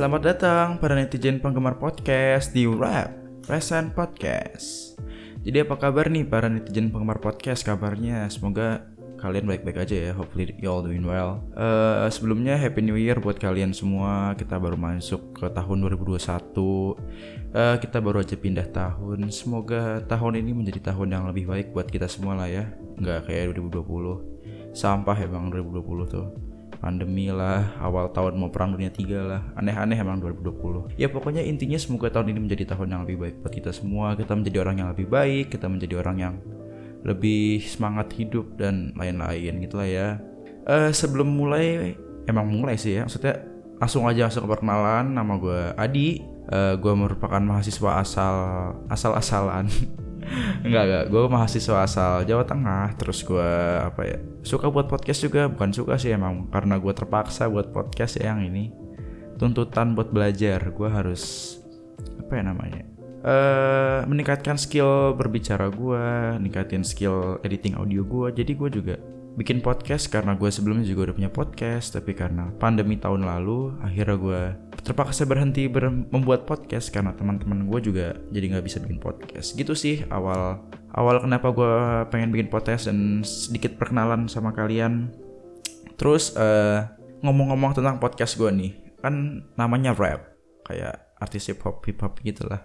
selamat datang para netizen penggemar podcast di Rap Present Podcast. Jadi apa kabar nih para netizen penggemar podcast? Kabarnya semoga kalian baik-baik aja ya. Hopefully you all doing well. Uh, sebelumnya Happy New Year buat kalian semua. Kita baru masuk ke tahun 2021. Uh, eh, kita baru aja pindah tahun. Semoga tahun ini menjadi tahun yang lebih baik buat kita semua lah ya. Nggak kayak 2020. Sampah emang 2020 tuh pandemi lah, awal tahun mau perang dunia tiga lah, aneh-aneh emang 2020. Ya pokoknya intinya semoga tahun ini menjadi tahun yang lebih baik buat kita semua, kita menjadi orang yang lebih baik, kita menjadi orang yang lebih semangat hidup dan lain-lain gitu lah ya. Uh, sebelum mulai, emang mulai sih ya, maksudnya langsung aja masuk ke perkenalan, nama gue Adi, uh, eh, gue merupakan mahasiswa asal asal-asalan enggak enggak. Gue mahasiswa asal Jawa Tengah. Terus gue apa ya suka buat podcast juga. Bukan suka sih emang karena gue terpaksa buat podcast ya yang ini. Tuntutan buat belajar. Gue harus apa ya namanya uh, meningkatkan skill berbicara gue meningkatin skill editing audio gue jadi gue juga bikin podcast karena gue sebelumnya juga udah punya podcast. Tapi karena pandemi tahun lalu akhirnya gue terpaksa berhenti ber membuat podcast karena teman-teman gue juga jadi nggak bisa bikin podcast gitu sih awal awal kenapa gue pengen bikin podcast dan sedikit perkenalan sama kalian terus uh, ngomong-ngomong tentang podcast gue nih kan namanya rap kayak artis hip hop hip hop gitulah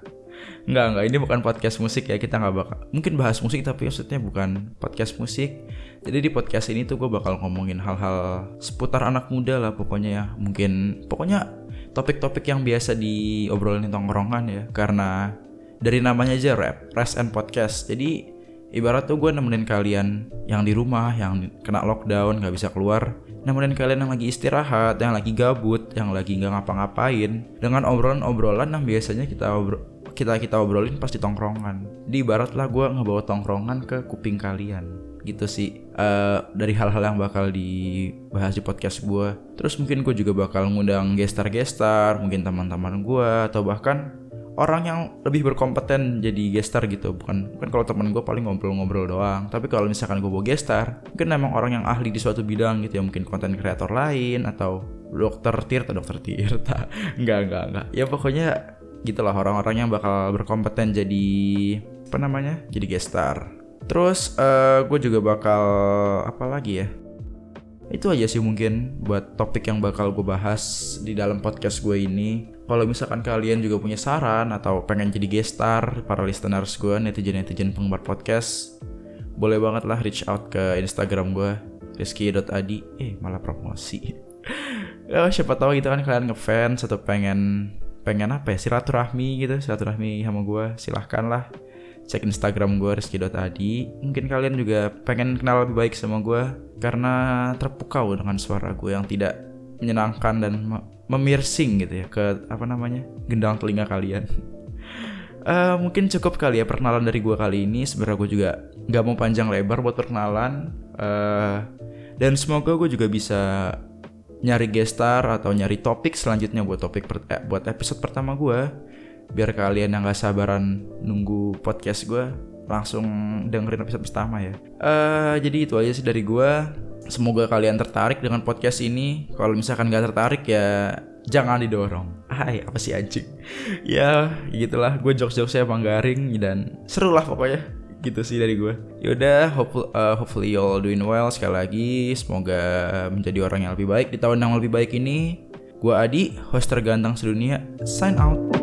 Enggak, enggak. Ini bukan podcast musik ya. Kita nggak bakal. Mungkin bahas musik tapi maksudnya bukan podcast musik. Jadi di podcast ini tuh gue bakal ngomongin hal-hal seputar anak muda lah pokoknya ya. Mungkin pokoknya topik-topik yang biasa diobrolin di tongkrongan ya. Karena dari namanya aja rap, rest and podcast. Jadi ibarat tuh gue nemenin kalian yang di rumah, yang kena lockdown, nggak bisa keluar, nemenin kalian yang lagi istirahat, yang lagi gabut, yang lagi nggak ngapa-ngapain, dengan obrolan-obrolan yang biasanya kita obrol kita kita obrolin pas di tongkrongan. Di barat lah gue ngebawa tongkrongan ke kuping kalian. Gitu sih. Uh, dari hal-hal yang bakal dibahas di podcast gue terus mungkin gue juga bakal ngundang gestar-gestar mungkin teman-teman gue atau bahkan orang yang lebih berkompeten jadi gestar gitu. Bukan bukan kalau teman gue paling ngobrol-ngobrol doang. Tapi kalau misalkan gue bawa gestar mungkin emang orang yang ahli di suatu bidang gitu ya. Mungkin konten kreator lain atau dokter Tirta dokter Tirta enggak enggak enggak. Ya pokoknya gitulah orang-orang yang bakal berkompeten jadi apa namanya jadi gestar terus uh, gue juga bakal apa lagi ya? Itu aja sih mungkin buat topik yang bakal gue bahas di dalam podcast gue ini. Kalau misalkan kalian juga punya saran atau pengen jadi gestar para listeners gue netizen-netizen penggemar podcast boleh banget lah reach out ke instagram gue rizky.adi eh malah promosi. Oh, siapa tahu gitu kan kalian ngefans atau pengen pengen apa ya silaturahmi gitu silaturahmi sama gue silahkan lah cek Instagram gue rizky.adi mungkin kalian juga pengen kenal lebih baik sama gue karena terpukau dengan suara gue yang tidak menyenangkan dan memirsing gitu ya ke apa namanya gendang telinga kalian. Uh, mungkin cukup kali ya perkenalan dari gue kali ini. Sebenarnya gue juga nggak mau panjang lebar buat perkenalan. Uh, dan semoga gue juga bisa nyari gestar atau nyari topik selanjutnya buat topik per, eh, buat episode pertama gue biar kalian yang gak sabaran nunggu podcast gue langsung dengerin episode pertama ya. Uh, jadi itu aja sih dari gue semoga kalian tertarik dengan podcast ini. Kalau misalkan gak tertarik ya jangan didorong. Hai apa sih anjing? Ya gitulah. Gue jokes-jokes saya garing dan seru lah pokoknya gitu sih dari gue yaudah hopefully, uh, hopefully you all doing well sekali lagi. Semoga menjadi orang yang lebih baik di tahun yang lebih baik ini. Gue Adi host terganteng sedunia. Sign out